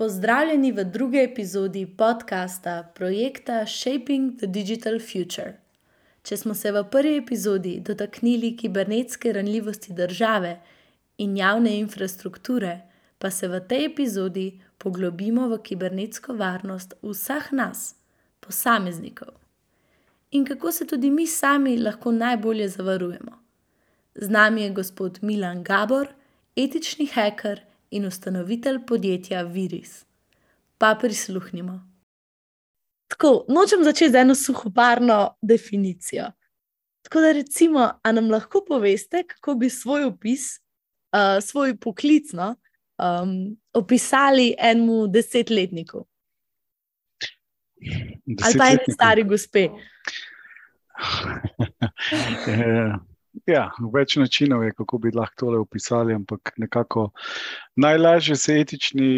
Pozdravljeni v drugi epizodi podcasta projekta Shaping the Digital Future. Če smo se v prvi epizodi dotaknili kibernetske ranljivosti države in javne infrastrukture, pa se v tej epizodi poglobimo v kibernetsko varnost vseh nas, posameznikov. In kako se tudi mi sami lahko najbolje zavarujemo. Z nami je gospod Milan Gabor, etični hacker in ustanovitelj podjetja Viris. Pa prisluhnimo. Tako, nočem začeti z eno suhoparno definicijo. Tako da, recimo, a nam lahko poveste, kako bi svoj opis, uh, svoj poklic, no, um, opisali enemu desetletniku? Desetletniku. Ali pa eni stari gospe. Ja, več načinov je, kako bi lahko tole opisali, ampak nekako najlažje se etični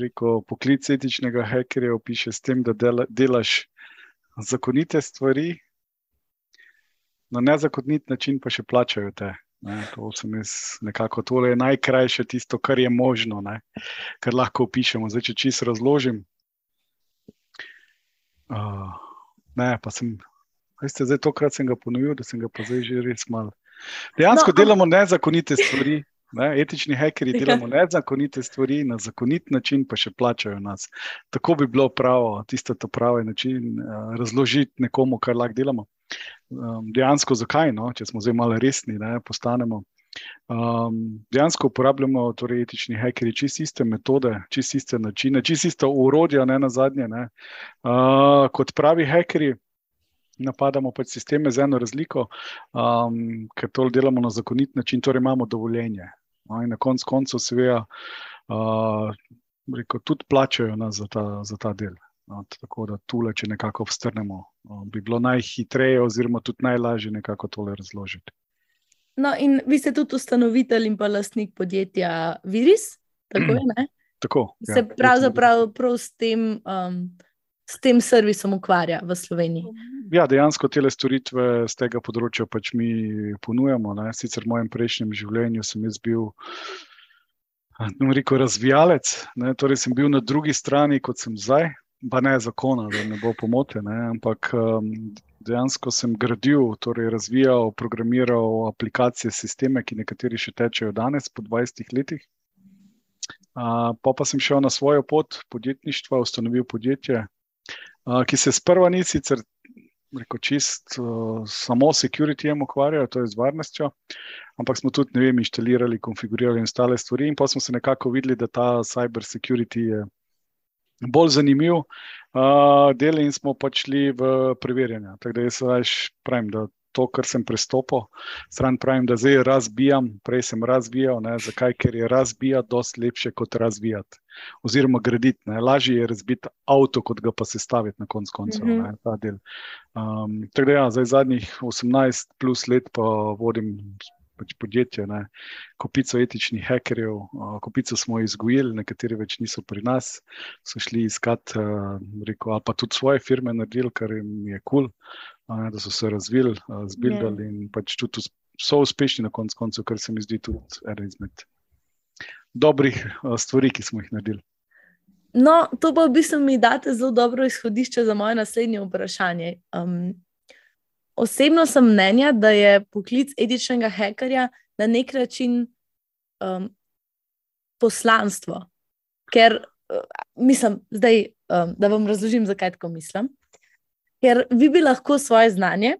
rekel, poklic etičnega hekerja opiše s tem, da dela, delaš zakonite stvari, na nezakonit način pa še plačajo te. Ne, to sem jaz nekako, tole je najkrajše tisto, kar je možno, ne, kar lahko opišemo. Zdaj, če čisto razložim. Uh, ne, pa sem Veste, zdaj tokrat sem ga ponovil, da sem ga pa zdaj že res malo. Dejansko no, delamo nezakonite stvari. Ne, etični hekeri delamo nezakonite stvari, na zakonit način pa še plačajo nas. Tako bi bilo pravo, tisto pravi način uh, razložiti nekomu, kar lahko delamo. Um, dejansko, zakaj, no, če smo zdaj malo resni, ne, postanemo. Um, dejansko uporabljamo torej, etični hekeri čist iste metode, čist iste načine, čist iste urodja, ne na zadnje. Ne. Uh, kot pravi hekeri napadamo pač sisteme z eno razliko, um, ker to delamo na zakonit način, torej imamo dovoljenje. No, in na koncu koncev, seveda, uh, rekel, tudi plačajo nas za ta, za ta del. No, tako da tule, če nekako strnemo, um, bi bilo najhitreje, oziroma tudi najlažje nekako tole razložiti. No, in vi ste tudi ustanovitelj in pa lastnik podjetja Viris, tako je? Ne? Tako. Se ja, pravzaprav prav s tem. Um, s tem servisom ukvarja v Sloveniji? Ja, dejansko te storitve z tega področja pač mi ponujamo. Ne. Sicer v mojem prejšnjem življenju sem jaz bil. Rekel, razvijalec, ne, torej sem bil na drugi strani, kot sem zdaj, pa ne zakona, da ne bo pomote, ne, ampak um, dejansko sem gradil, torej razvijal, programiral aplikacije, sisteme, ki nekateri še tečejo danes, po 20 letih. Uh, pa pa sem šel na svojo pot podjetništva, ustanovil podjetje, ki se sprva ni sicer rekel, čist uh, samo securityjem ukvarjajo, to je z varnostjo, ampak smo tudi vem, inštalirali, konfigurirali in ostale stvari, in pa smo se nekako videli, da ta cyber security je bolj zanimiv. Uh, Deli in smo pač šli v preverjanje. Tako da jaz več pravim, da to, kar sem prestopil, stran pravim, da zdaj razbijam, prej sem razbijal. Ne, zakaj? Ker je razbijati dosti lepše kot razvijati. Oziroma, graditi. Ne. Lažje je razbiti avto, kot ga pa sestaviti na koncu koncev. Mm -hmm. um, tako da, ja, zdaj zadnjih 18 plus let pa vodim. Pač podjetje, ne. kopico etičnih hekerjev, kopico smo izgojili, nekateri več niso pri nas, so šli iskat, rekel, ali pa tudi svoje firme naredili, kar jim je kul. Cool ne, da so se razvili, zbildali yeah. in pač tudi so uspešni na koncu, koncu, kar se mi zdi tudi ena izmed dobrih stvari, ki smo jih naredili. No, to pa v bistvu mi date zelo dobro izhodišče za moje naslednje vprašanje. Um, osebno sem mnenja, da je poklic etičnega hekerja na nek način um, poslanstvo. Ker, uh, mislim, zdaj, um, da vam razložim, zakaj tako mislim. Ker vi bi lahko svoje znanje,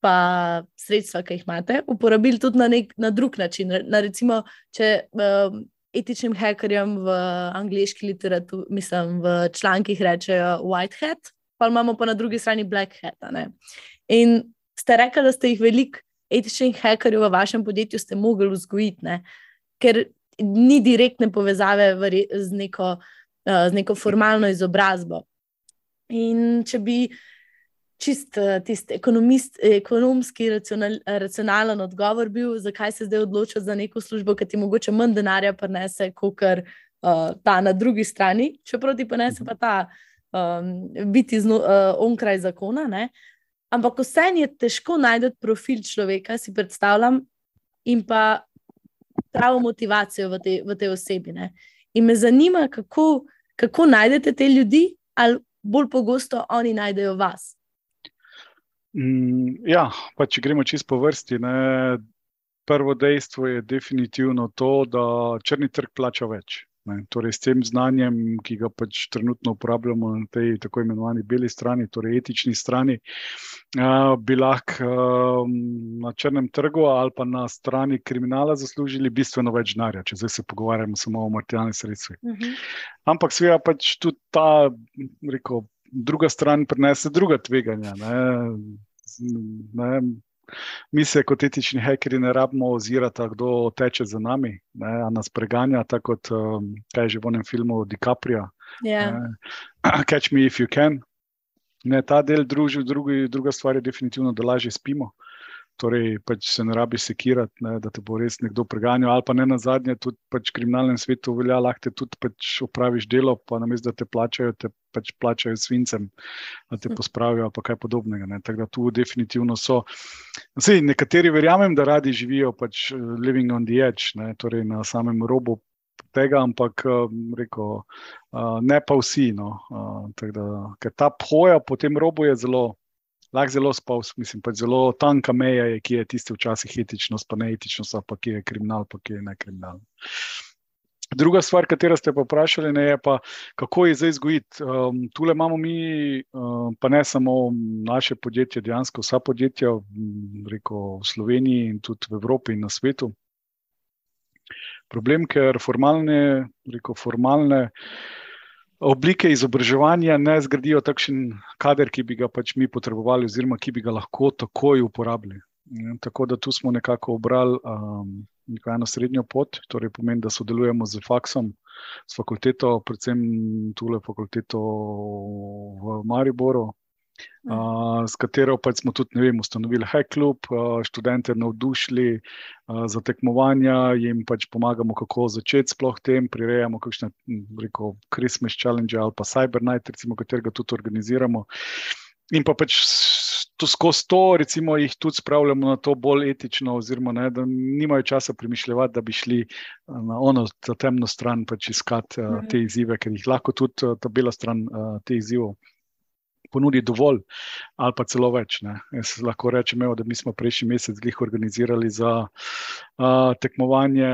pa sredstva, ki jih imate, uporabili tudi na, nek, na drug način. Na recimo, če um, etičnim hekerjem v angliški literaturi, mislim, v člankih rečejo white hat, pa imamo pa na drugi strani black hat. In ste rekli, da ste jih veliko etičnih hekerjev v vašem podjetju mogli vzgojiti, ker ni direktne povezave z neko, uh, z neko formalno izobrazbo. In če bi čist eh, tisti ekonomski, racional, racionalen odgovor bil, zakaj se zdaj odločiti za neko službo, ki ti mogoče manj denarja prenese, kot uh, ta na drugi strani, čeprav ti prenese pa ta um, biti zno, uh, onkraj zakona. Ne? Ampak vseeno je težko najti profil človeka, si predstavljam, in pa pravo motivacijo v, te, v tej osebi. Ne? In me zanima, kako, kako najdete te ljudi, ali bolj pogosto oni najdejo vas? Mm, ja, pa če gremo čisto po vrsti. Ne, prvo dejstvo je definitivno to, da črni trg plača več. Ne, torej, s tem znanjem, ki ga pač trenutno uporabljamo na tej tako imenovani beli strani, torej etični strani, uh, bi lahko uh, na črnem trgu ali pa na strani kriminala zaslužili bistveno več denarja, če zdaj se pogovarjamo samo o materialnih sredstvih. Uh mhm. -huh. Ampak, seveda, pač tudi ta, rekel, druga stran prenese druga tveganja. Ne, ne, Mi se kot etični hekeri ne rabimo ozirati, kdo teče za nami, ne, nas preganja, tako kot um, kaj že v enem filmu DiCaprio. Yeah. Ja. Catch me if you can. Ne, ta del druži, drugi, druga stvar je definitivno, da lažje spimo. Torej, pač se ne rabi sekirati, ne, da te bo res nekdo preganjal, ali pa ne na zadnje, tudi pač v kriminalnem svetu velja, lahko te tudi pač opraviš delo, pa namesto da te plačajo, te pač plačajo svincem, da te hm. pospravijo, pa kaj podobnega. Ne. Tako da tu definitivno so. Sej, nekateri verjamem, da radi živijo pač eh, living on the edge, ne, torej na samem robu. Tega, ampak eh, rekel, eh, ne pa vsi. No. Da, ker ta poja po tem robu je zelo, lahko zelo spavs, mislim, pa zelo tanka meja je, ki je tiste včasih etičnost, pa ne etičnost, pa ki je kriminal, pa ki je ne kriminal. Druga stvar, katero ste pa vprašali, je pa, kako je zdaj zgojiti. Um, tule imamo mi, um, pa ne samo naše podjetje, dejansko vsa podjetja reko, v Sloveniji in tudi v Evropi in na svetu. Problem, ker formalne, reko, formalne oblike izobraževanja ne zgradijo takšen kader, ki bi ga pač mi potrebovali, oziroma ki bi ga lahko takoj uporabili. Tako da tu smo nekako obrali um, eno srednjo pot, torej pomeni, da sodelujemo z faksom, s fakulteto, predvsem tule fakulteto v Mariboru, uh, s katero pač smo tudi vem, ustanovili Hack Club, uh, študente navdušili uh, za tekmovanja, jim pač pomagamo, kako začeti sploh tem, prirejamo kakšne, rekel, Christmas challenge ali pa Cyber Night, recimo, katerega tudi organiziramo. In pa pač to skozi to, recimo, jih tudi spravljamo na to bolj etično, oziroma ne, da nimajo časa premišljati, da bi šli na ono, temno stran, pač iskati uh, te izzive, ker jih lahko tudi uh, ta bela stran uh, te izzivov ponudi dovolj, ali pa celo več. Ne. Jaz lahko rečem, evo, da mi smo prejšnji mesec jih organizirali za uh, tekmovanje,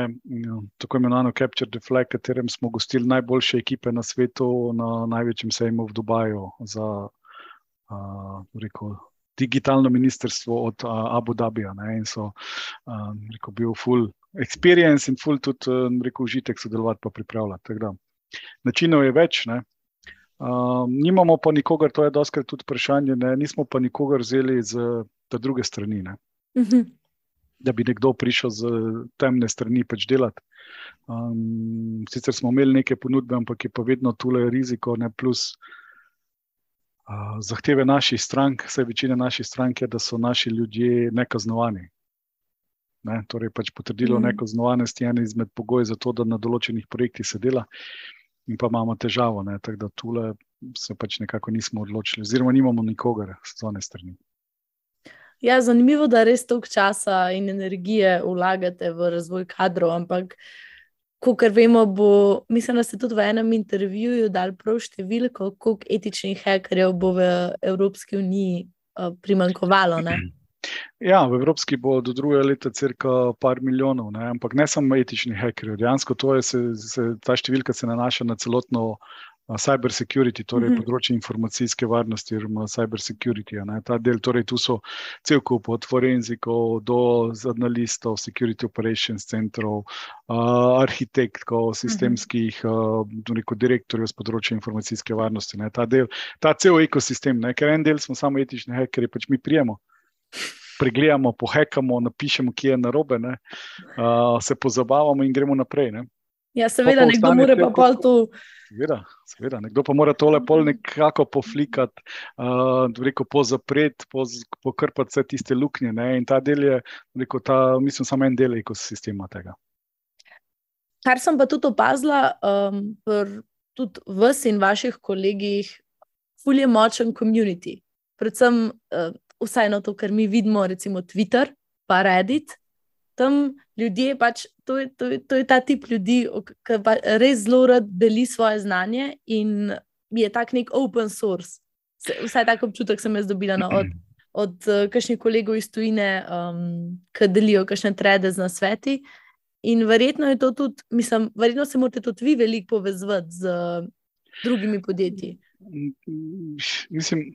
tako imenovano Capture the Flag, katerem smo gostili najboljše ekipe na svetu, na največjem sejmu v Dubaju. Za, uh, rekel, Digitalno ministrstvo od uh, Abu Dhabija. In so um, rekel, bil full experience in full tudi rekel, užitek sodelovati in pripravljati. Načinov je več. Ne? Um, nimamo pa nikogar, to je doskrat tudi vprašanje, ne, nismo pa nikogar vzeli z te druge strani. Uh mhm. -huh. Da bi nekdo prišel z temne strani pač delati. Um, sicer smo imeli neke ponudbe, ampak je pa vedno tule riziko, ne plus uh, zahteve naših strank, vse večina naših strank je, da so naši ljudje nekaznovani. Ne, torej, pač potrdilo mm. nekaznovanosti je en izmed pogojev za to, da na določenih projektih se dela in pa imamo težavo. Ne, tako da tule se pač nekako nismo odločili, oziroma nimamo nikogar z one strani. Ja, zanimivo, da res toliko časa in energije vlagate v razvoj kadrov, ampak, kot vemo, bo, mislim, da ste tudi v enem intervjuju dali prav številko, koliko etičnih hekerjev bo v Evropski uniji uh, primankovalo. Ja, v Evropski bo do druge leta crka par milijonov, ne? ampak ne samo etični hekerji. Dejansko je, se, se, ta številka se nanaša na celotno cyber security, torej mm -hmm. področje informacijske varnosti, oziroma cyber security. Ne? Ta del, torej tu so cel kup od forenzikov do analistov, security operations centrov, uh, arhitektov, sistemskih mm -hmm. uh, direktorjev z področja informacijske varnosti. Ta, del, ta cel ekosistem, ne? ker en del smo samo etični hekerji, pač mi prijemo pregledamo, pohekamo, napišemo, kje je narobe, uh, se pozabavamo in gremo naprej. Ne. Ja, seveda, pa nekdo mora pa pol tu. Seveda, seveda, nekdo pa mora tole pol nekako poflikati, uh, reko pozapreti, pokrpati vse tiste luknje. Ne? In ta del je, reko, ta, mislim, samo en del ekosistema tega. Kar sem pa tudi opazila, um, tudi vas in vaših kolegih, fulje močen komunity. Predvsem uh, vsaj na to, kar mi vidimo, recimo Twitter, pa Reddit. tam ljudje, pač, to, je, to, je, to je ta tip ljudi, ki pa res zelo rad deli svoje znanje in je tak nek open source. Vsaj tako občutek sem jaz dobila no, od, od uh, kakšnih kolegov iz tujine, um, ki delijo kakšne trede z nasveti. In verjetno je to tudi, mislim, verjetno se morate tudi vi veliko povezati z uh, drugimi podjetji. Mislim,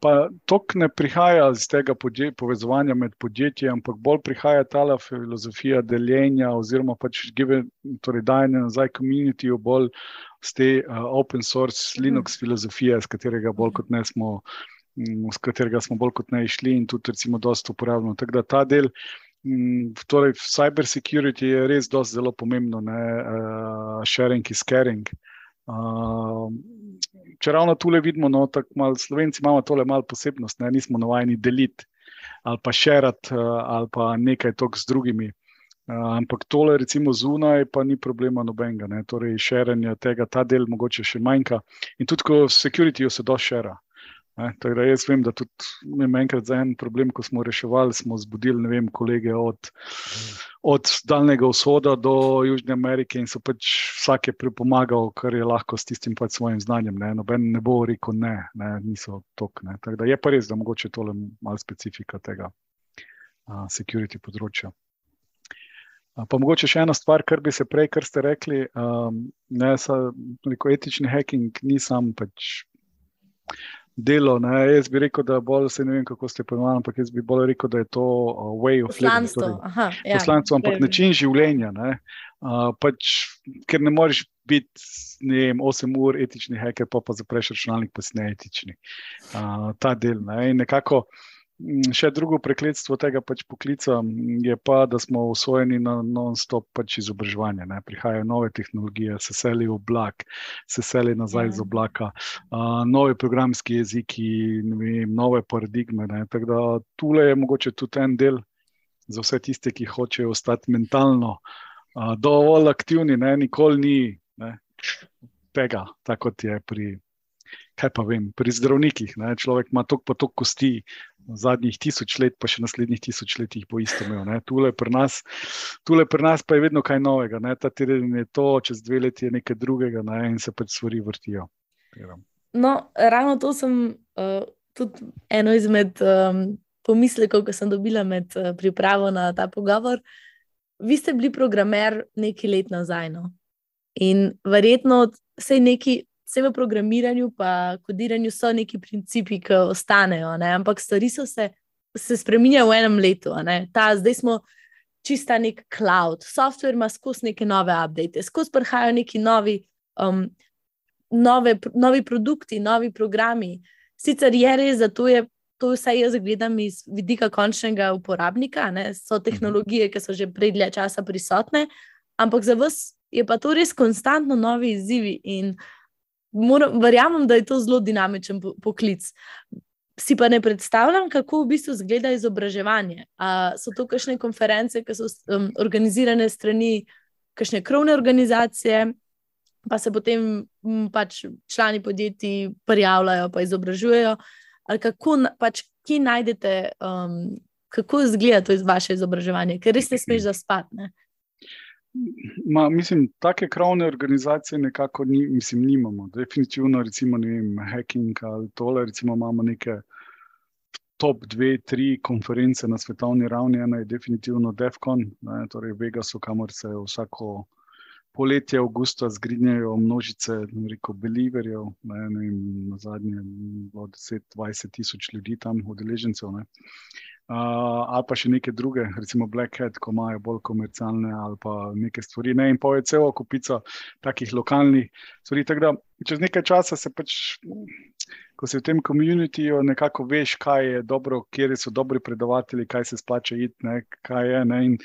pa to ne prihaja iz tega podje, povezovanja med podjetji, ampak bolj prihaja ta filozofija deljenja, oziroma pač give, torej dajanja nazaj komunitiju, bolj z te uh, open source Linux mhm. filozofije, s katerega bolj kot ne smo. Z katerega smo bolj kot ne išli, in tudi, recimo, dosta uporabljamo. Tako da ta del, torej, cyber security je res zelo pomembno, ne, uh, sharing is caring. Uh, če ravno tukaj vidimo, no, tako malo slovenci imamo tole malo posebnost, ne, nismo navajeni deliti ali pa širiti uh, ali pa nekaj tok z drugimi. Uh, ampak tole, recimo, zunaj, pa ni problema nobenega. Torej, širjenje tega, ta del mogoče še manjka. In tudi, ko v securityju se došera. Tako da jaz vem, da tudi enkrat za en problem, ko smo reševali, smo zbudili vem, kolege od, od Daljnega vzhoda do Južne Amerike in so pač vsak je pripomagal, kar je lahko s tistim pač svojim znanjem. Ne. Noben ne bo rekel ne, ne niso tok. Ne. Tako da je pa res, da mogoče tole malo specifika tega uh, security področja. Pa mogoče še ena stvar, kar bi se prej, kar ste rekli, um, ne, sa, etični hacking ni sam pač delo. Ne? Jaz bi rekel, da bolj se ne vem, kako ste pojmovali, ampak jaz bi bolj rekel, da je to uh, way of life. Torej, ja, poslanstvo, ampak način življenja. Ne? Uh, pač, ker ne moreš biti ne vem, 8 ur etični heker, pa pa zapreš računalnik, pa si neetični. Uh, ta del. Ne? In nekako. Mm, še drugo prekletstvo tega pač poklica je pa, da smo usvojeni na non-stop pač izobraževanje. Ne? Prihajajo nove tehnologije, se selijo v oblak, se selijo nazaj iz ja. oblaka, uh, nove programski jeziki, vem, nove paradigme. Tako da tule je mogoče tudi en del za vse tiste, ki hočejo ostati mentalno uh, dovolj aktivni, ne? nikoli ni ne? tega, tako kot je pri. Kaj pa vem, pri zdravnikih, ne? človek ima toliko, toliko kosti, zadnjih tisoč let, pa še naslednjih tisoč let jih bo isto imel. Tule pri, nas, tule pri nas pa je vedno kaj novega. Ne? Ta teden je to, čez dve leti je nekaj drugega ne? in se pač stvari vrtijo. No, ravno to sem uh, tudi eno izmed um, pomislekov, ki sem dobila med uh, pripravo na ta pogovor. Vi ste bili programer nekaj let nazaj. No? In verjetno se je nekaj vse v programiranju in kodiranju so neki principi, ki ostanejo, ne? ampak stvari so se, se spremenjajo v enem letu. Ta, zdaj smo čista nek cloud, software ima skozi neke nove update, skozi prihajajo neki novi, um, nove, novi produkti, novi programi. Sicer je res, da to je. To vse jaz gledam iz vidika končnega uporabnika, ne? so tehnologije, ki so že prej dlje časa prisotne, ampak za vas je pa to res konstantno novi izzivi. In uh, moram, verjamem, da je to zelo dinamičen poklic. Si pa ne predstavljam, kako v bistvu izgleda izobraževanje. A so to kakšne konference, ki so um, organizirane strani kakšne krovne organizacije, pa se potem m, pač člani podjetij prijavljajo, pa izobražujejo. Ali kako pač, ki najdete, um, kako izgleda to iz vaše izobraževanje, ker res ne smeš zaspati. Ma, mislim, take krovne organizacije nekako ni, mislim, nimamo. Definitivno, recimo, ne vem, hacking ali tole, recimo, imamo neke top dve, tri konference na svetovni ravni. Ena je definitivno DEFCON, ne, torej Vegasu, kamor se vsako poletje avgusta zgrinjajo množice, ne reko, believerjev, ne, ne vem, na zadnje 10-20 tisoč ljudi tam, udeležencev. Uh, ali pa še neke druge, recimo Black Hat, ko imajo bolj komercialne ali pa neke stvari. Ne? In pa je celo kupica takih lokalnih stvari. Da, čez nekaj časa se pač, ko si v tem komunitiju, nekako veš, kaj je dobro, kje so dobri predavatelji, kaj se splača iti, ne? kaj je. Ne? In,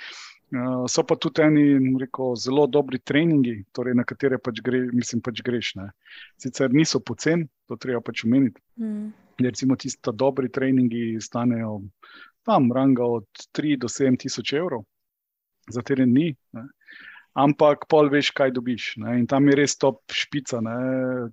so pa tudi eni rekel, zelo dobri treningi, torej na katere pač, gre, mislim, pač greš. Ne? Sicer niso poceni, to treba pač omeniti. Mm. Recimo, tisti dobri treningi stanejo tam ranga od 3 do 7 tisoč evrov za teren dni. Ne. Ampak pol veš, kaj dobiš. Ne. In tam je res top špica.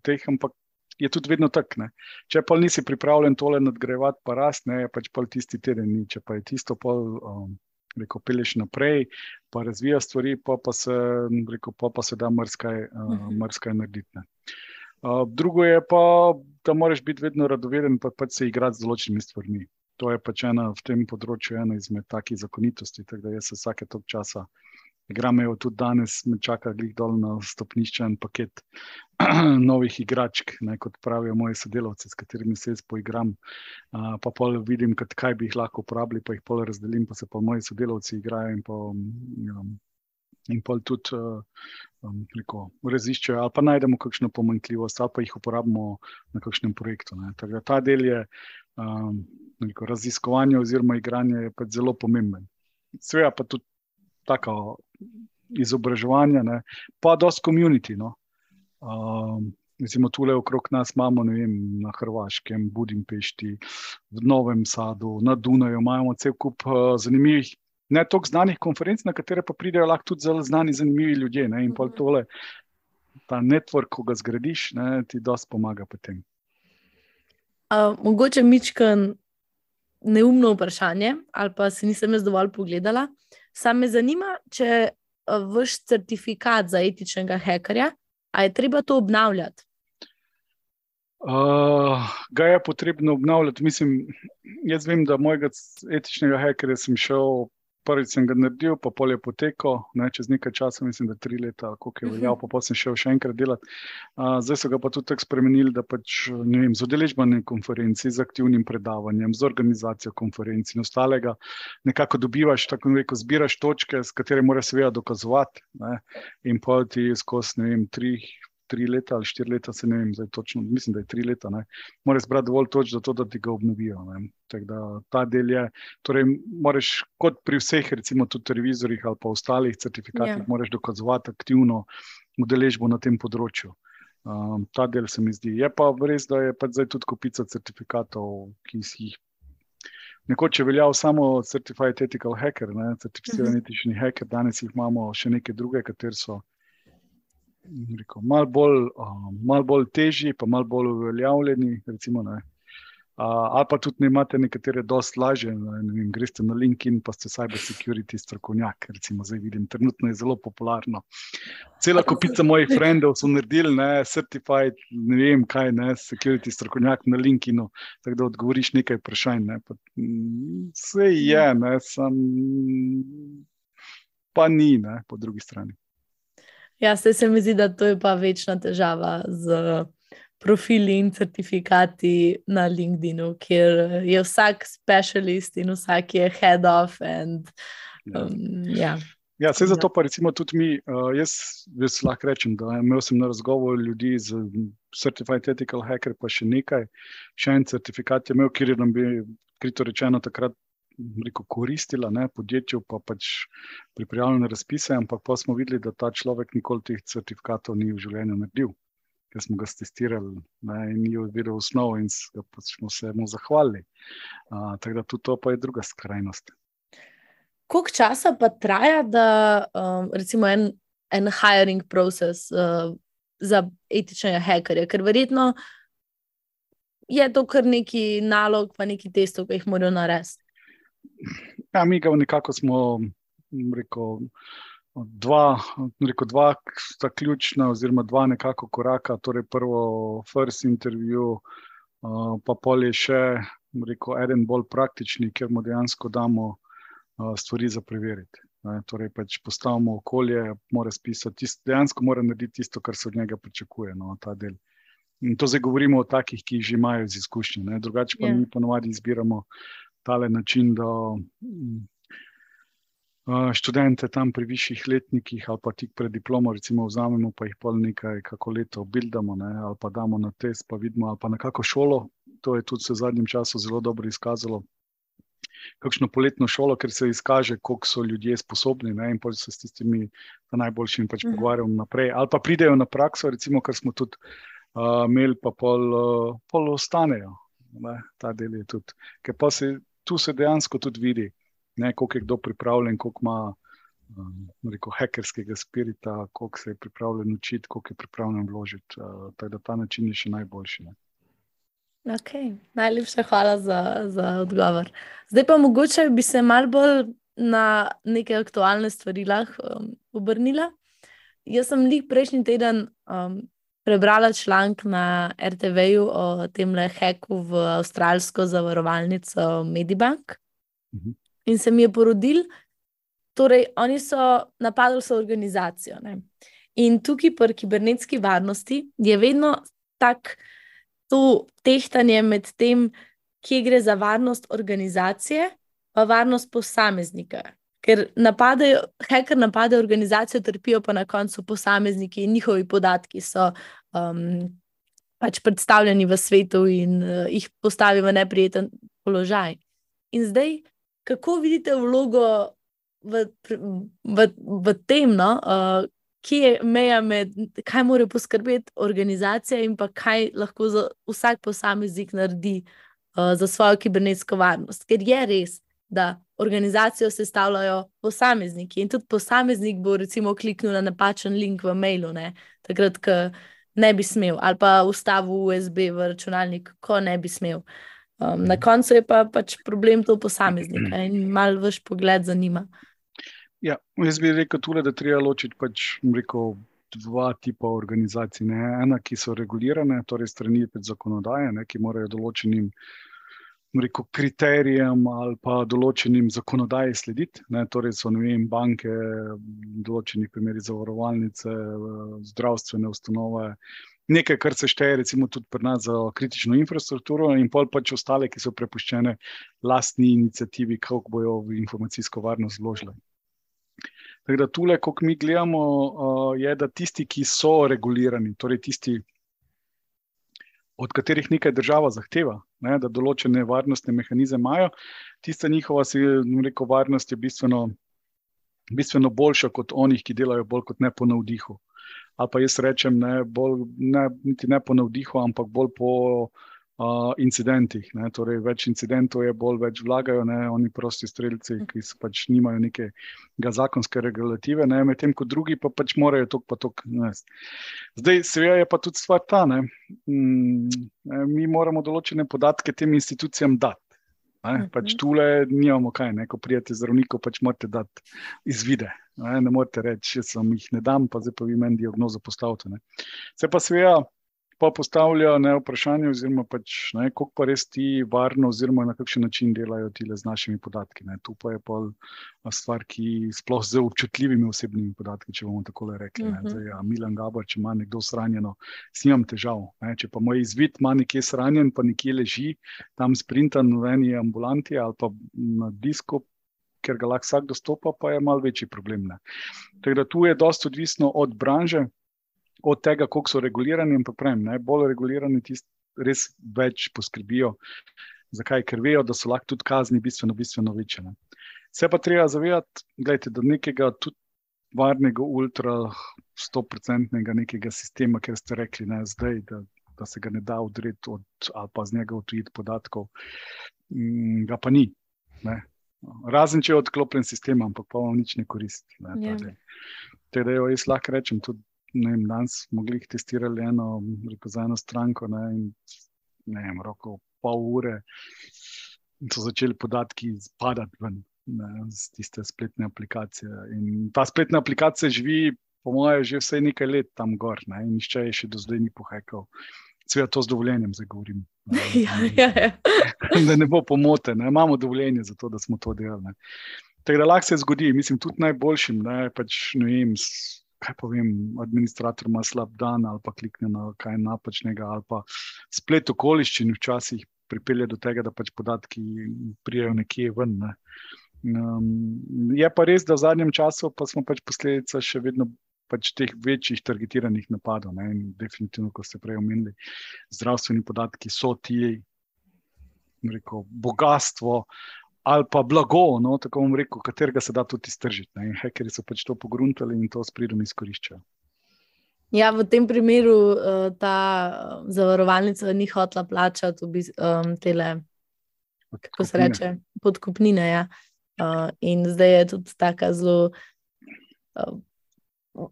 Teh, ampak je tudi vedno tako. Če pa nisi pripravljen tole nadgrajevati, pa rast, ne, pač pol tisti teden ni. Če pa je tisto pol um, Reko, peleš naprej, pa razvija stvari, pa, pa, se, reko, pa, pa se da mrskaj, uh, mhm. mrskaj narediti. Uh, drugo je pa, da moraš biti vedno radoveden, pa pač se igrati z določenimi stvarmi. To je pač ena v tem področju, ena izmed takih zakonitosti. Tako da jaz se vsake tok časa igram, evo tudi danes me čaka glih dol na stopnišče en paket novih igračk, ne, kot pravijo moji sodelavci, s katerimi se jaz poigram. Uh, pa pol vidim, kad, kaj bi jih lahko uporabili, pa jih pol razdelim, pa se pa moji sodelavci igrajo in pa. Um, In pa tudi um, raziščejo, ali pa najdemo kakšno pomanjkljivost, ali pa jih uporabimo na kakšnem projektu. Tako da ta del je um, raziskovanje oziroma igranje pač zelo pomemben. Sveda pa tudi tako izobraževanje, ne? pa dosti komunity. No? Um, recimo, tukaj okrog nas imamo vem, na Hrvaškem, Budimpešti, v Novem Sadu, na Dunaju, imamo cel kup uh, zanimivih, ne toliko znanih konferenc, na katere pa pridejo lahko tudi zelo znani, zanimivi ljudje. Ne? In pa mhm. tole, ta network, ko ga zgradiš, ne, ti dosti pomaga potem. Uh, mogoče mičken neumno vprašanje, ali pa se nisem jaz dovolj pogledala. Sam me zanima, če vaš certifikat za etičnega hekerja, ali je treba to obnavljati? Uh, ga je potrebno obnavljati. Mislim, jaz vem, da mojega etičnega hekerja sem šel prvič sem ga naredil, pa pol je potekel, ne, čez nekaj časa, mislim, da tri leta, koliko je veljal, pa sem šel še enkrat delati. Uh, zdaj so ga pa tudi tako spremenili, da pač, vem, z udeležbanjem konferenci, z aktivnim predavanjem, z organizacijo konferenci in ostalega, nekako dobivaš, tako rekoč, zbiraš točke, s katerimi moraš seveda dokazovati. Ne, in pa ti skozi, ne vem, tri, tri leta ali štiri leta, se ne vem, zdaj točno, mislim, da je tri leta. Moraš zbrati dovolj točk za to, da ti ga obnovijo. Da, ta del je, torej, moraš kot pri vseh, recimo tudi revizorjih ali pa ostalih certifikatih, yeah. Ja. moraš dokazovati aktivno udeležbo na tem področju. Um, ta del se mi zdi. Je pa res, da je pa zdaj tudi kupica certifikatov, ki jih. Nekoč je veljal samo Certified Ethical Hacker, ne, certificiran mhm. etični hacker, danes jih imamo še neke druge, kateri so malo bolj, uh, mal bolj težji, pa malo bolj uveljavljeni. Recimo, uh, ali pa tudi ne imate nekatere, dosti lažje. Greste na LinkedIn, pa ste cyber security strokovnjak. Recimo, zdaj vidim, trenutno je zelo popularno. Cela kupica mojih frendov so naredili, ne, certified, ne vem kaj, ne, security strokovnjak na LinkedInu, tako da odgovoriš nekaj vprašanj. Ne, pa, vse je, ne, sem, pa ni, ne, po drugi strani. Ja, se, se mi zdi, da to je pa večna težava z profili in certifikati na LinkedIn, kjer je vsak specialist in vsak je head of. And, ja. um, ja. Ja, vse zato pa recimo tudi mi, uh, jaz, jaz lahko rečem, da imel sem na razgovor ljudi z Certified Ethical Hacker, pa še nekaj, še en certifikat je imel, kjer je nam bi, krito rečeno, takrat rekel, koristila ne, podjetju, pa pač pripravljene razpise, ampak pa smo videli, da ta človek nikoli teh certifikatov ni v življenju naredil, ker smo ga testirali ne, in ni videl osnov in pač smo se mu zahvalili. Uh, tako da tudi to pa je druga skrajnost. Koliko časa pa traja, da um, recimo en, en hiring proces uh, za etičnega hekerja, ker verjetno je to kar neki nalog, pa neki testov, ki jih morajo narediti. Ja, mi ga nekako smo, rekel, dva, rekel, dva sta ključna, oziroma dva nekako koraka. Torej, prvo, first interview, uh, pa pol je še, rekel, eden bolj praktični, ker mu dejansko damo uh, stvari za preveriti. Ne, torej, pač postavimo okolje, mora spisati, tist, dejansko mora narediti tisto, kar se od njega pričakuje. No, In to zdaj govorimo o takih, ki že imajo izkušnje. Drugače pa yeah. Ja. mi ponovadi izbiramo tale način, da mm, študente tam pri višjih letnikih ali pa tik pred diplomo, recimo, vzamemo pa jih pol nekaj, kako leto obildamo, ne, ali pa damo na test, pa vidimo, ali pa na kako šolo. To je tudi se v zadnjem času zelo dobro izkazalo. Kakšno poletno šolo, ker se izkaže, koliko so ljudje sposobni, ne, in pa se s tistimi najboljšimi pač mhm. pogovarjamo naprej. Ali pa pridejo na prakso, recimo, kar smo tudi uh, imeli, pa pol, uh, pol ostanejo. Ne, ta del je tudi. Ker pa se tu se dejansko tudi vidi, ne, koliko je kdo pripravljen, koliko ima um, rekel, hekerskega spirita, koliko se je pripravljen učiti, koliko je pripravljen vložiti. Uh, tako da ta način je še najboljši. Okay. Najlepša hvala za, za odgovor. Zdaj pa mogoče bi se mal bolj na neke aktualne stvari lahko um, obrnila. Jaz sem jih prejšnji teden um, prebrala članek na RTV-ju o tem leheku v avstralsko zavarovalnico Medibank mhm. in se mi je porodil. Torej, oni so napadli so organizacijo. Ne? In tukaj pri kibernetski varnosti je vedno tako tehtanje med tem, kje gre za varnost organizacije, pa varnost posameznika. Ker napadajo, hacker napade organizacijo, trpijo pa na koncu posamezniki in njihovi podatki so um, pač predstavljeni v svetu in uh, jih postavijo v neprijeten položaj. In zdaj, kako vidite vlogo v, v, v tem, no, uh, kje je meja med tem, kaj mora poskrbeti organizacija in pa kaj lahko vsak posameznik naredi uh, za svojo kibernetsko varnost. Ker je res, da organizacijo sestavljajo posamezniki in tudi posameznik bo recimo kliknil na napačen link v mailu, ne? takrat, ko ne bi smel, ali pa vstavil USB v računalnik, ko ne bi smel. Um, na koncu je pa pač problem to posameznika in malo vaš pogled zanima. Ja, jaz bi rekel tule, da treba ločiti pač, rekel, dva tipa organizacij. Ne. Ena, ki so regulirane, torej strani zakonodaje, ne, ki morajo določenim rekel, kriterijem ali pa določenim zakonodaji slediti. Ne. Torej so vem, banke, določeni primeri zavarovalnice, zdravstvene ustanove. Nekaj, kar se šteje, recimo, tudi pri nas za kritično infrastrukturo, in pol pač ostale, ki so prepuščene lastni inicijativi, kako bojo v informacijsko varnost vložili. Tako da tule, ko mi gledamo, je, da tisti, ki so regulirani, torej tisti, od katerih nekaj država zahteva, ne, da določene varnostne mehanizme imajo, tista njihova rekel, varnost je bistveno, bistveno boljša kot onih, ki delajo bolj kot ne po navdihu. Ali pa jaz rečem, ne, bolj, ne, ne po navdihu, ampak bolj po uh, incidentih. Ne, torej, več incidentov je, bolj več vlagajo, ne, oni prosti streljci, ki pač nimajo neke zakonske regulative, medtem ko drugi pa pač morajo to pa to. Zdaj, seveda je pa tudi stvar ta, da mm, mi moramo določene podatke tem institucijam dati. Ne, pač mhm. tule nimamo kaj, ne, ko prijete zdravniku, pač morate dati izvide. Ne, ne morete reči, da sem jih ne dam, pa zdaj pa vi meni diagnozo postavite. Se pa seveda pa postavlja ne, vprašanje, oziroma pač, ne, kako pa res ti varno, oziroma na kakšen način delajo ti z našimi podatki. Ne. Tu pa je pa stvar, ki sploh z občutljivimi osebnimi podatki, če bomo tako rekli. Uh -huh. Zdaj, ja, Milan Gabar, če ima nekdo shranjeno, s njim težav. Ne. Če pa moj izvid ima nekje shranjen, pa nekje leži, tam sprintan v eni ambulanti ali pa na disku. Ker ga lahko vsak dostopa, pa je malo večji problem. Ne. Tako da tu je dosta odvisno od branže, od tega, koliko so regulirani, in pravim, najbolj regulirani tisti, res več poskrbijo. Zakaj? Ker vejo, da so lahko tudi kazni bistveno, bistveno večje. Ne. Se pa treba zavedati, gledajte, da nekega tudi varnega, ultra, stoprocentnega nekega sistema, ker ste rekli, ne, zdaj, da, da se ga ne da odreti od, ali pa z njega odtujiti podatkov, mm, ga pa ni. Ne. Razen če je odklopljen sistem, ampak pa vam nič ne koristi. Ne, ja. Teda, jaz lahko rečem tudi ne vem, danes smo jih testirali eno, rekel, za eno stranko ne, in ne vem, roko pol ure. So začeli podatki padati ven iz tiste spletne aplikacije. In ta spletna aplikacija živi, po mojem, že vse nekaj let tam gor, ne, in nišče je še do zdaj ni pohekal. Sveda to z dovoljenjem zdaj govorim. Ja, ja, ja. da ne bo pomote, ne. imamo dovoljenje za to, da smo to delali. Tako da lahko se zgodi, mislim, tudi najboljšim, ne, pač, ne vem, kaj povem, administrator ima slab dan ali pa klikne na kaj napačnega, ali pa splet okoliščin včasih pripelje do tega, da pač podatki prijajo nekje ven. Ne. Um, je pa res, da v zadnjem času pa smo pač posledica še vedno. Pač teh večjih targetiranih napadov. Ne? In definitivno, kot ste prej omenili, zdravstveni podatki so ti, rekel, bogatstvo ali pa blago, no, tako bom rekel, katerega se da tudi iztržiti. In hekeri so pač to pogruntali in to s pridom izkoriščajo. Ja, v tem primeru uh, ta uh, zavarovalnica ni hotela plačati um, tele, kako se reče, podkupnine. Ja. Uh, in zdaj je tudi tako zelo uh,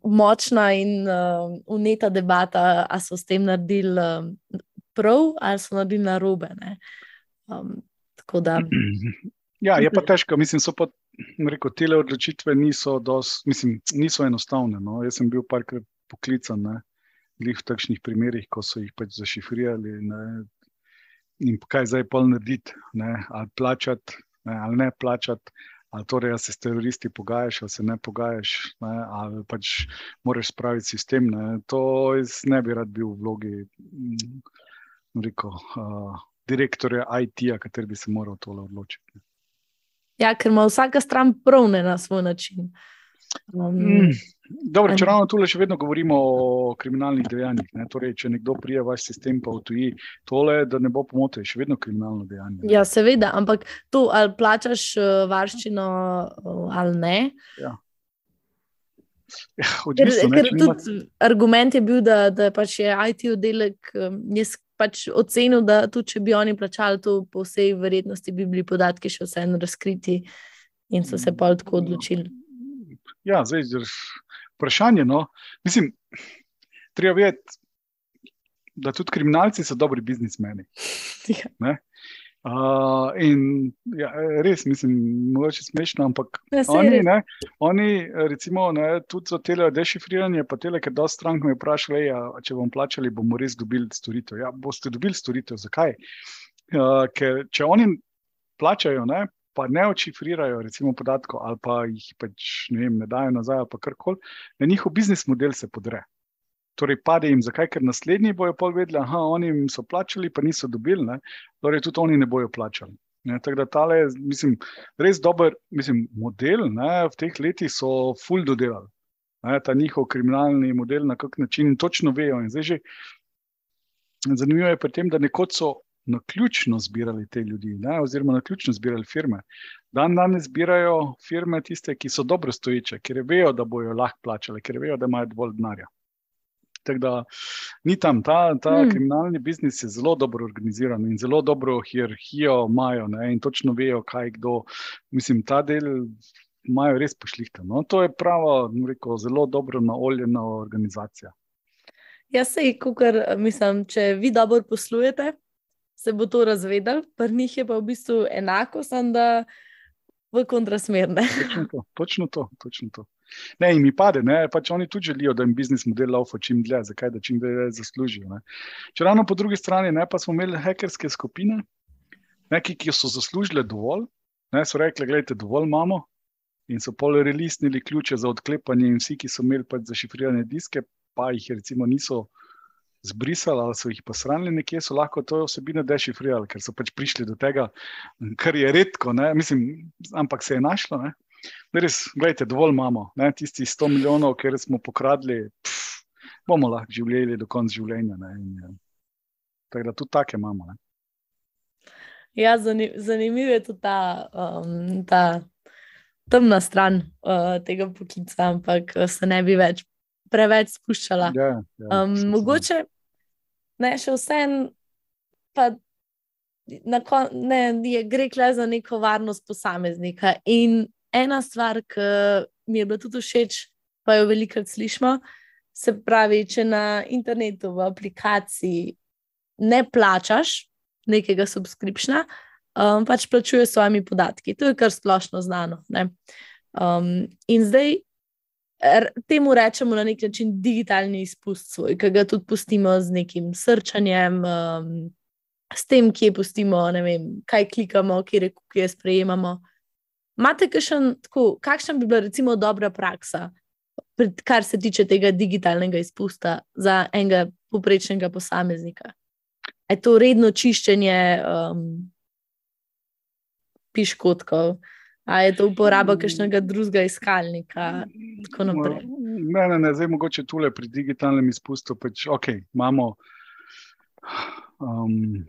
močna in uh, uneta debata, ali so s tem naredili uh, prav ali so naredili narobe. Um, tako da. Ja, je pa težko. Mislim, so pa rekel, te odločitve niso, dos, mislim, niso enostavne. No. Jaz sem bil parkrat poklican ne, v takšnih primerih, ko so jih pač zašifrirali. Ne, in kaj zdaj pol narediti, ne, ali plačati, ne, ali ne plačati. Ali torej, ali se s teroristi pogajaš, ali se ne pogajaš, ne, ali pač moraš spraviti sistem. Ne. To jaz ne bi rad bil v vlogi mm, rekel, uh, direktorja IT-ja, kateri bi se moral tole odločiti. Ja, ker ima vsaka stran pravne na svoj način. Um, mm, dobro, če ravno tukaj še vedno govorimo o kriminalnih dejanjih. Ne? Torej, če nekdo prije vaš sistem, pa v tuji, tole, da ne bo pomote, še vedno kriminalno dejanje. Ne? Ja, seveda, ampak to ali plačaš uh, varščino uh, ali ne. Ja. Ja, odvisno, ker, ker tudi argument je bil, da, da pač je IT oddelek, um, jaz pač ocenil, da tudi če bi oni plačali to, po vsej verjetnosti bi bili podatki še vseeno razkriti in so se pa tako odločili. Ja, zdaj, vprašanje. No. Mislim, treba vedeti, da tudi kriminalci so dobri biznismeni. Ja. Uh, in ja, res, mislim, mogoče smešno, ampak ja, oni, ne, oni, recimo, ne, tudi za tele dešifriranje, pa tele, ker dosta strank me vprašali, ja, če bom plačali, bomo res dobili storitev. Ja, boste dobili storitev, zakaj? Uh, ker če oni plačajo, ne, pa ne očifrirajo, recimo, podatkov ali pa jih pač ne, vem, ne dajo nazaj, pa karkoli, na njihov biznis model se podre torej pade jim, zakaj, ker naslednji bojo povedali, da oni so plačali, pa niso dobili, ne? torej tudi oni ne bojo plačali. Ne, tako da tale, mislim, res dober mislim, model ne, v teh letih so full dodelali. Ne, ta njihov kriminalni model, na kak način točno vejo. Že, zanimivo je pri tem, da nekoč so na ključno zbirali te ljudi, ne, oziroma na ključno zbirali firme. Dan danes zbirajo firme tiste, ki so dobro stoječe, ker vejo, da bojo lahko plačali, ker vejo, da imajo dovolj denarja. Tako da ni tam, ta, ta mm. kriminalni biznis je zelo dobro organiziran in zelo dobro hierarhijo imajo ne, in točno vejo, kaj kdo. Mislim, ta del imajo res pošlihta. No. To je prava, rekel, zelo dobro naoljena organizacija. Jaz se jih, kar mislim, če vi dobro poslujete, se bo to razvedel, pri njih je pa v bistvu enako, samo da v kontrasmerne. Točno to, točno to. Točno to. Ne, in mi pade, ne, pač oni tudi želijo, da jim biznis model laufa čim dlje, zakaj da čim dlje zaslužijo. Ne. Če ravno po drugi strani, ne, pa smo imeli hekerske skupine, neki, ki so zaslužile dovolj, ne, so rekli, gledajte, dovolj imamo in so pol relisnili ključe za odklepanje in vsi, ki so imeli pač zašifrirane diske, pa jih recimo niso zbrisali ali so jih posranili nekje, so lahko to vsebino dešifrirali, ker so pač prišli do tega, kar je redko, ne, mislim, ampak se je našlo, ne. Res, gledajte, dovolj imamo, ne, tisti 100 milijonov, ker smo pokradli, pff, bomo lahko živeli do konca življenja. Ne, in, ja. Tako da tudi take imamo. Ne. Ja, zanimiv je tudi ta, um, ta temna stran uh, tega poklica, ampak uh, se ne bi več preveč spuščala. Ja, ja, um, mogoče ne, še vsem, pa kon, ne, je, gre le za neko varnost posameznika. In ena stvar, ki mi je bila tudi všeč, pa jo velikokrat slišimo. Se pravi, če na internetu, v aplikaciji ne plačaš nekega subskripšna, um, pač plačuješ s svojimi podatki. To je kar splošno znano. Um, in zdaj temu rečemo na nek način digitalni izpust svoj, ki ga tudi pustimo z nekim srčanjem, um, s tem, kje pustimo, vem, kaj klikamo, kje je sprejemamo. Imate kakšen, tako, kakšna bi bila recimo dobra praksa, pred, kar se tiče tega digitalnega izpusta za enega poprečnega posameznika? Je to redno čiščenje um, piškotkov, ali je to uporaba kakšnega drugega iskalnika? Ne, ne, ne, zdaj mogoče tole pri digitalnem izpustu. Pač, ok, imamo. Um,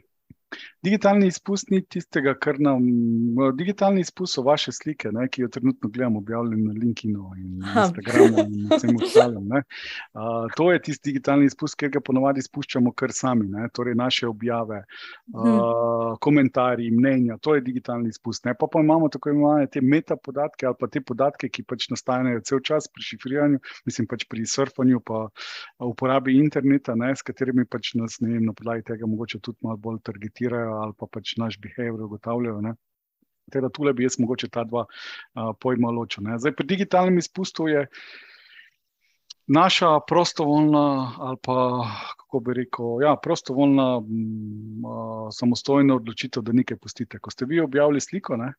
Digitalni izpust ni tistega, kar nam. Digitalni izpust so vaše slike, ne, ki jo trenutno gledamo, objavljene na LinkedIn in Instagramu in vsem ostalim. Uh, to je tisti digitalni izpust, ki ga ponovadi spuščamo kar sami, ne, torej naše objave, uh, komentarji, mnenja. To je digitalni izpust. Ne. Pa pa imamo tako imenovane te metapodatke ali pa te podatke, ki pač nastajajo cel čas pri šifriranju, mislim pač pri surfanju, pa uporabi interneta, ne, s katerimi pač nas ne vem, na podlagi tega mogoče tudi malo bolj targetirajo ali pa pač naš behavior ugotavljajo. Ne? Teda tule bi jaz mogoče ta dva uh, pojma ločil. Ne. Zdaj, pri digitalnem izpustu je naša prostovoljna, ali pa kako bi rekel, ja, prostovoljna, uh, samostojna odločitev, da nekaj pustite. Ko ste vi objavili sliko, ne,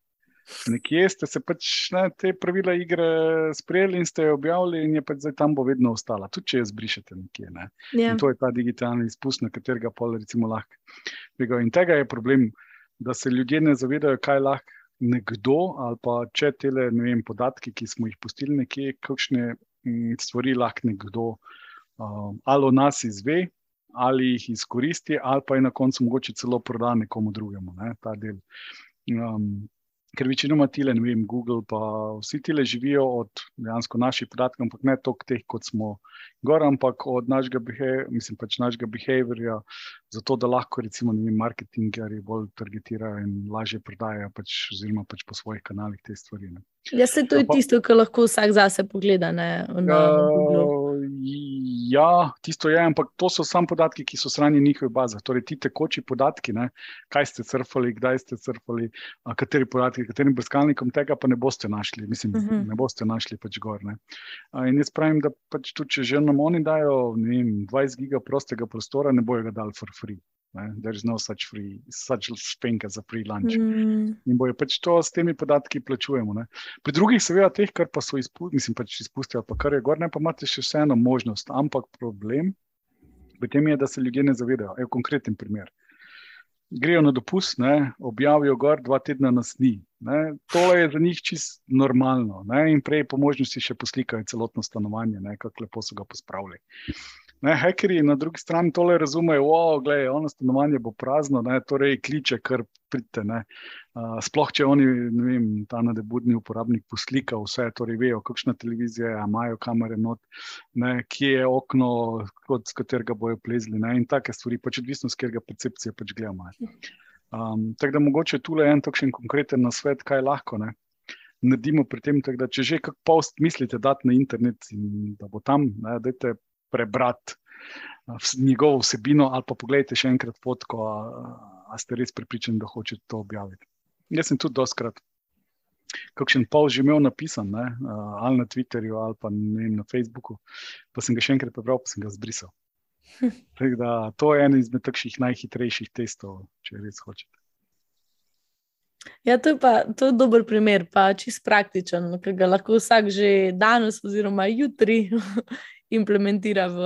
nekje ste se pač ne, te pravila igre sprejeli in ste jo objavili, in je pač zdaj tam bo vedno ostala, tudi če jo zbrišete nekje. Ne. Yeah. Ja. To je ta digitalni izpust, na katerega pa lahko. In tega je problem, da se ljudje ne zavedajo, kaj lahko nekdo ali pa če te podatke, ki smo jih pustili nekje, kakšne mm, stvari lahko nekdo um, ali o nas izve, ali jih izkoristi, ali pa je na koncu mogoče celo proda nekomu drugemu. Ne, ta del. Um, ker večinoma tile, ne vem, Google, pa vsi tile živijo od dejansko naših podatkov, ampak ne toliko teh, kot smo gor, ampak od našega, mislim, pač našega behaviorja, zato da lahko, recimo, ne vem, marketingerji bolj targetirajo in lažje prodajajo, pač, oziroma pač po svojih kanalih te stvari. Ne. Ja, se to je pa, tisto, kar lahko vsak zase pogleda. Ne, na, uh, ja, tisto je, ampak to so samo podatki, ki so shranjeni v njihovih bazah. Torej, ti tekoči podatki, ne, kaj ste crfali, kdaj ste crfali, a, kateri podatki, katerim brskalnikom tega pa ne boste našli. Mislim, uh mhm. -huh. ne boste našli pač gor. A, in jaz pravim, da pač tudi, če že nam oni dajo vem, 20 giga prostega prostora, ne bojo ga dali for free. There is no such free, such thing as a free lunch. Mm. In bojo pač to s temi podatki plačujemo. Ne. Pri drugih, seveda, teh, kar pa so izpustili, mislim, pač izpustili, pa kar je gor, ne pa imate še vseeno možnost. Ampak problem v tem je, da se ljudje ne zavedajo. Evo konkreten primer. Grejo na dopust, ne, objavijo gor, dva tedna nas ni. Ne. To je za njih čist normalno. Ne. In prej po možnosti še poslikajo celotno stanovanje, kako lepo so ga pospravili. Ne, hekeri na drugi strani tole razumejo, da je ono stanovanje bo prazno, ne, torej kliče, kar pridete. Uh, sploh, če oni, ne vem, ta nadebudni uporabnik poslika vse, torej vejo, kakšna televizija je, imajo kamere not, ne, kje je okno, kot, z katerega bojo plezli ne, in take stvari, pač odvisno, z katerega percepcije pač gledamo. Um, tako da mogoče tu le en takšen konkreten nasvet, kaj lahko. Ne. Naredimo pri tem, da če že kako post mislite, da je na internet in da bo tam, da je prebrati njegovo vsebino, ali pa pogledajte še enkrat fotko, ali ste res pripričani, da hočete to objaviti. Jaz sem tudi doskrat. Kakšen pol že imel napisan, ne, ali na Twitterju, ali pa ne, na Facebooku, pa sem ga še enkrat prebral, pa sem ga zbrisal. Da, to je en izmed takšnih najhitrejših testov, če res hočete. Ja, to je pa to je dober primer, pa čist praktičen, ki ga lahko vsak že danes, oziroma jutri, implementira v,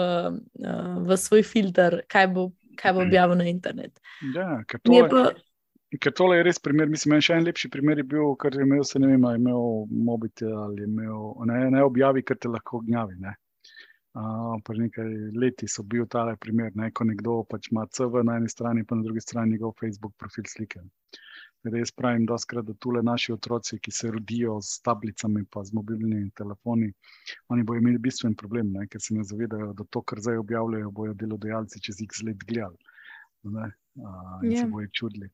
uh, v svoj filter, kaj bo, kaj bo objavil na internet. Ja, ker tole, pa... ker tole je res primer. Mislim, še en lepši primer je bil, ker je imel, se ne vem, imel mobitel ali imel, ne, ne objavi, ker te lahko gnjavi. Ne. Uh, pred nekaj leti so bil ta primer, ne, ko nekdo pač ima CV na eni strani, pa na drugi strani njegov Facebook profil slike. Res pravim, da skrat, da tule naši otroci, ki se rodijo s tablicami in z mobilnimi telefoni, oni bodo imeli bistven problem, ne? ker se ne zavedajo, da to, kar zdaj objavljajo, bodo delodajalci čez x let gledali. Uh, in yeah. se ja. bojo čudili.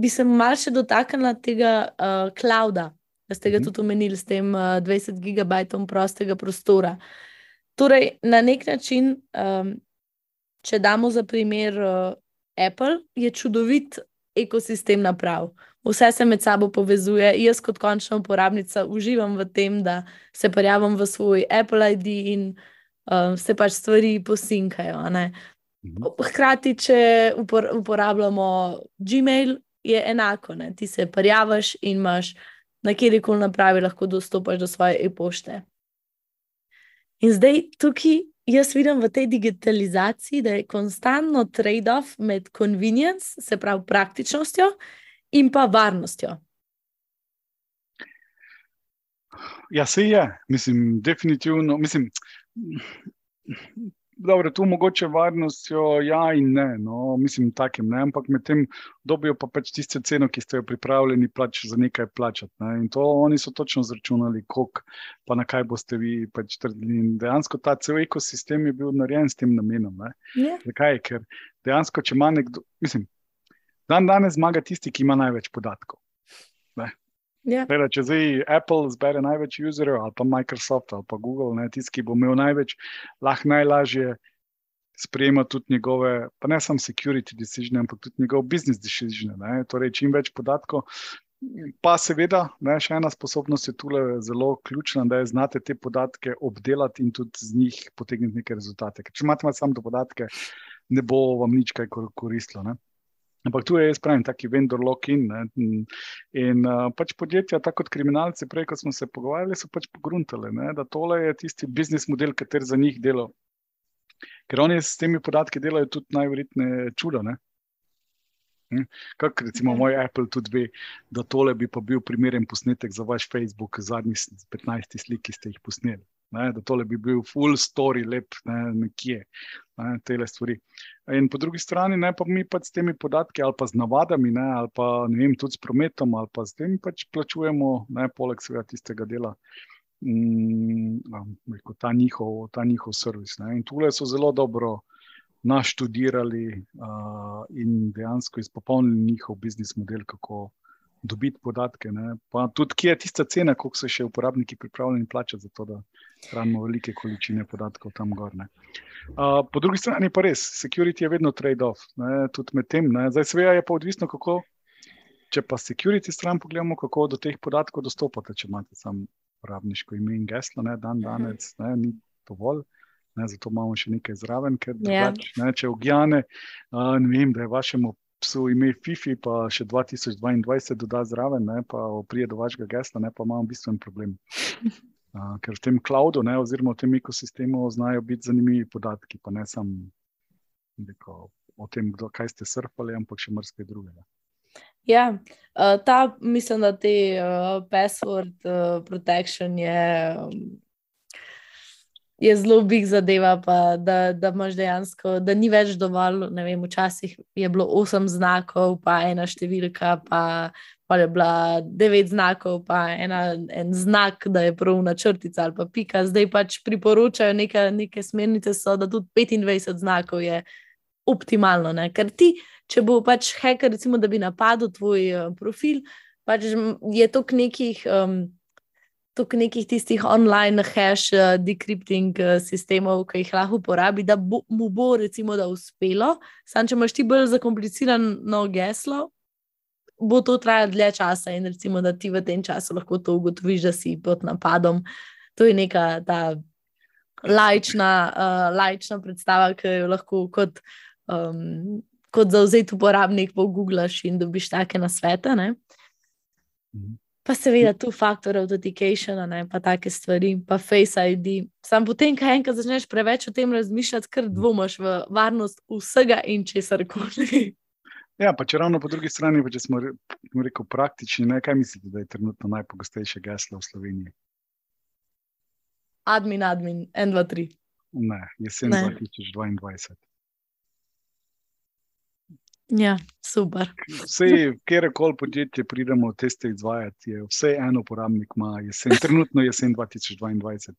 Bi se malce dotaknila tega uh, clouda, da ste ga mm -hmm. tudi omenili s tem uh, 20 gigabajtom prostega prostora. Torej, na nek način, um, če damo za primer. Uh, Apple je čudovit ekosistem naprav. Vse se med sabo povezuje. Jaz, kot končna uporabnica, uživam v tem, da se prijavim v svoj Apple ID in uh, se pač stvari posinkajo. Mhm. Hkrati, če upor uporabljamo Gmail, je enako. Ne? Ti se prijaviš in imaš na kjerkoli napravi lahko dostopaš do svoje e-pošte. In zdaj tukaj jaz vidim v tej digitalizaciji, da je konstantno trade-off med convenience, se pravi praktičnostjo, in pa varnostjo. Ja, se je, mislim, definitivno. Mislim, Dobro, tu mogoče varnostjo, ja in ne, no, mislim, takim, ne, ampak medtem dobijo pa pač tiste ceno, ki ste jo pripravljeni plač za nekaj plačati. Ne, in to oni so točno zračunali, koliko pa na kaj boste vi pač trdili. In dejansko ta cel ekosistem je bil narejen s tem namenom. Yeah. Ja. Zakaj? Ker dejansko, če ima nekdo, mislim, dan danes zmaga tisti, ki ima največ podatkov. Yeah. Ja. Teda, če zdaj Apple zbere največ uporabnikov, ali pa Microsoft ali pa Google, ne, tisti, ki bo imel največ, lahko najlažje sprejema tudi njegove, pa ne samo security decision, ampak tudi njegov business decision. Ne? Torej, čim več podatkov. Pa seveda, ne, še ena sposobnost je tukaj zelo ključna, da je znate te podatke obdelati in tudi z njih potegniti neke rezultate. Ker če imate samo te podatke, ne bo vam nič kaj koristilo. Ne. Ampak tu je, jaz pravim, taki vendor lock-in. In uh, pač podjetja, tako kot kriminalci, prej, ko smo se pogovarjali, so pač pogruntali, ne, da tole je tisti biznis model, kater za njih dela. Ker oni s temi podatki delajo tudi najverjetneje čudo. Ne. Hm? Kot recimo ja. moj Apple tudi ve, da tole bi pa bil primeren posnetek za vaš Facebook, zadnjih 15 slik, ki ste jih posneli. Ne, da tole bi bil full story, lep ne, nekje, ne, te stvari. In po drugi strani, ne, pa mi pa s temi podatki ali pa z navadami, ne, ali pa ne vem, tudi s prometom, ali pa s tem pač plačujemo, ne, poleg svega tistega dela, mm, ta, njihov, ta njihov servis. Ne. In tole so zelo dobro naštudirali uh, in dejansko izpopolnili njihov biznis model, kako dobiti podatke. Ne. Pa tudi, kje je tista cena, koliko so še uporabniki pripravljeni plačati za to, da hranimo velike količine podatkov tam gor. Uh, po drugi strani pa res, security je vedno trade-off, tudi med tem. Ne. Zdaj, seveda je pa odvisno, kako. Če pa security stran pogledamo, kako do teh podatkov dostopate, če imate samo uporabniško ime in geslo, ne, dan danes, ne, ni dovolj. Ne, zato imamo še nekaj zraven, ker yeah. Ja. drugač, ne, če objane, ne vem, da je vašemu psu ime FIFI, pa še 2022 doda zraven, ne, pa prije do vašega gesla, ne, pa imamo bistven problem. A, ker v tem cloudu, ne, oziroma v tem ekosistemu, znajo biti zanimivi podatki, pa ne samo o tem, kdo, kaj ste surfali, ampak še marsikaj drugega. Ja, ta, mislim, da ti uh, password uh, protection je. Um, je zelo big zadeva, pa, da, da imaš dejansko, da ni več dovolj. Vem, včasih je bilo osem znakov, pa ena številka, pa, pa je bila devet znakov, pa ena, en znak, da je prav na črtica ali pa pika. Zdaj pač priporočajo neke, neke smernice, so, da tudi 25 znakov je optimalno. Ne? Ker ti, če bo pač hacker, recimo, da bi napadel tvoj uh, profil, pač je to nekih. Um, toliko nekih tistih online hash uh, decrypting uh, sistemov, ki jih lahko uporabi, da bo, mu bo recimo da uspelo. Sam, če imaš ti bolj zakomplicirano geslo, bo to trajalo dlje časa in recimo, da ti v tem času lahko to ugotoviš, da si pod napadom. To je neka ta lajčna, uh, lajčna predstava, ki jo lahko kot, um, kot zauzet uporabnik poguglaš in dobiš take nasvete. Mhm. Pa seveda tu faktor authentication, ne, pa take stvari, pa face ID. Sam potem, ko enkrat začneš preveč o tem razmišljati, ker dvomaš v varnost vsega in česar koli. Ja, pa če ravno po drugi strani, če smo rekel praktični, ne, kaj mislite, da je trenutno najpogostejše geslo v Sloveniji? Admin, admin, en, dva, tri. Ne, jesen 2022. Ja, super. Vse, kjerkoli podjetje pridemo teste izvajati, je vse en uporabnik, ima jesen, trenutno jesen 2022.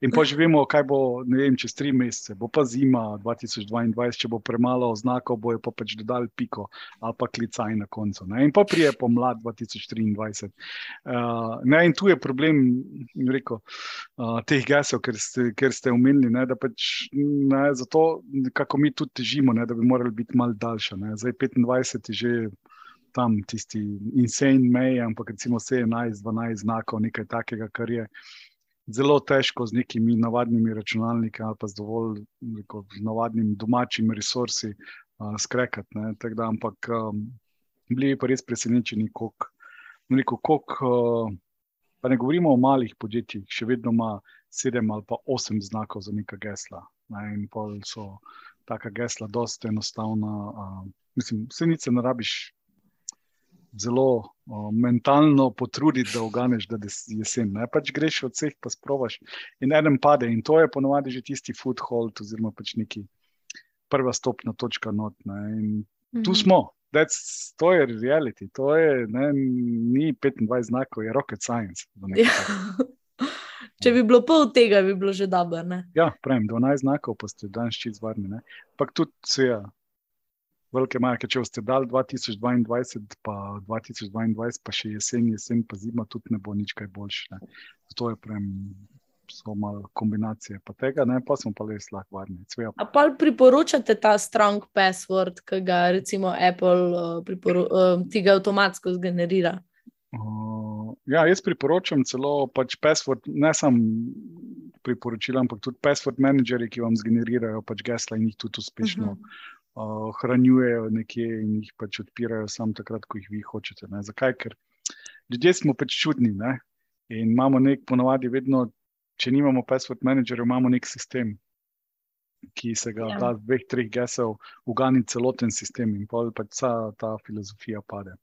In pa že vemo, kaj bo vem, čez tri mesece, bo pa zima 2022, če bo premalo oznakov, bojo pa pač dodali piko ali pa klicaj na koncu. Ne? In pa prije pomlad 2023. Uh, ne, in tu je problem rekel, uh, teh gasov, ker ste, ker ste omenili, ne, da pač ne, zato, kako mi tudi težimo, ne, da bi morali biti mal daljša. 25 je že tam tisti insane mej, ampak recimo 17, 12 znakov, nekaj takega, kar je zelo težko z nekimi navadnimi računalniki ali pa z dovolj neko, z navadnimi domačimi resursi uh, skrekati. Da, ampak um, bili pa res presenečeni, koliko. Uh, pa ne govorimo o malih podjetjih, še vedno ima sedem ali pa osem znakov za neka gesla. Ne, in pa so taka gesla, dosta enostavna. Uh, mislim, vse nič ne rabiš zelo uh, mentalno potruditi, da oganeš, da je jesen. Ne? Pač greš od vseh, pa sprovaš in enem pade. In to je ponovadi že tisti foothold, oziroma pač neki prva stopna točka not. Ne? In tu mhm. smo. That's, to je reality, to je, ne, ni 25 znakov, je rocket science. Ja. Če bi bilo pol tega, bi bilo že dobro. Ja, pravim, 12 znakov, pa ste danes čez varni. Ampak tudi, ja, velike majke, če ste dal 2022, pa 2022, pa še jesen, jesen, pa zima, tudi ne bo nič kaj boljše. To je prem so malo kombinacije, pa tega ne, pa smo pa res lahko varni. A pa priporočate ta strong password, ki ga recimo Apple uh, priporo, uh, tega avtomatsko zgenerira? Uh, ja, jaz priporočam celo pač password, ne samo priporočila, ampak tudi password menedžerji, ki vam zgenerirajo pač gesla in jih tudi uspešno uh -huh. Uh, hranjujejo nekje in jih pač odpirajo samo takrat, ko jih vi hočete. Ne. Zakaj? Ker ljudje smo pač čudni ne. in imamo nek ponovadi vedno če nimamo password managerja, imamo nek sistem, ki se ga ja. da dveh, treh gesel ugani celoten sistem in pa vsa ta filozofija pade.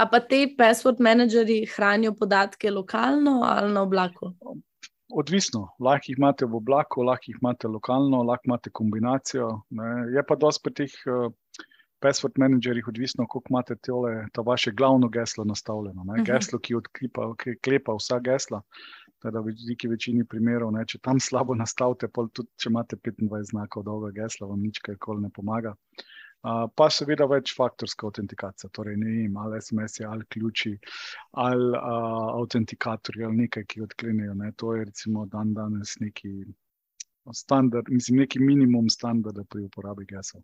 A pa te password menedžerji hranijo podatke lokalno ali na oblaku? Odvisno, lahko jih imate v oblaku, lahko jih imate lokalno, lahko imate kombinacijo. Ne. Je pa dosti pri teh uh, password menedžerjih odvisno, koliko imate tole, ta vaše glavno geslo nastavljeno. Uh mhm. -huh. Geslo, ki odklepa ki vsa gesla. Teda v veliki večini primerov, ne, če tam slabo nastavite, pa tudi če imate 25 znakov dolga gesla, vam nič kaj koli ne pomaga. Uh, pa seveda več faktorska autentikacija, torej ne vem, ali SMS, ali ključi, ali uh, autentikatorji, ali nekaj, ki odklenejo. Ne. To je recimo dan danes neki standard, mislim, neki minimum standarda pri uporabi gesel.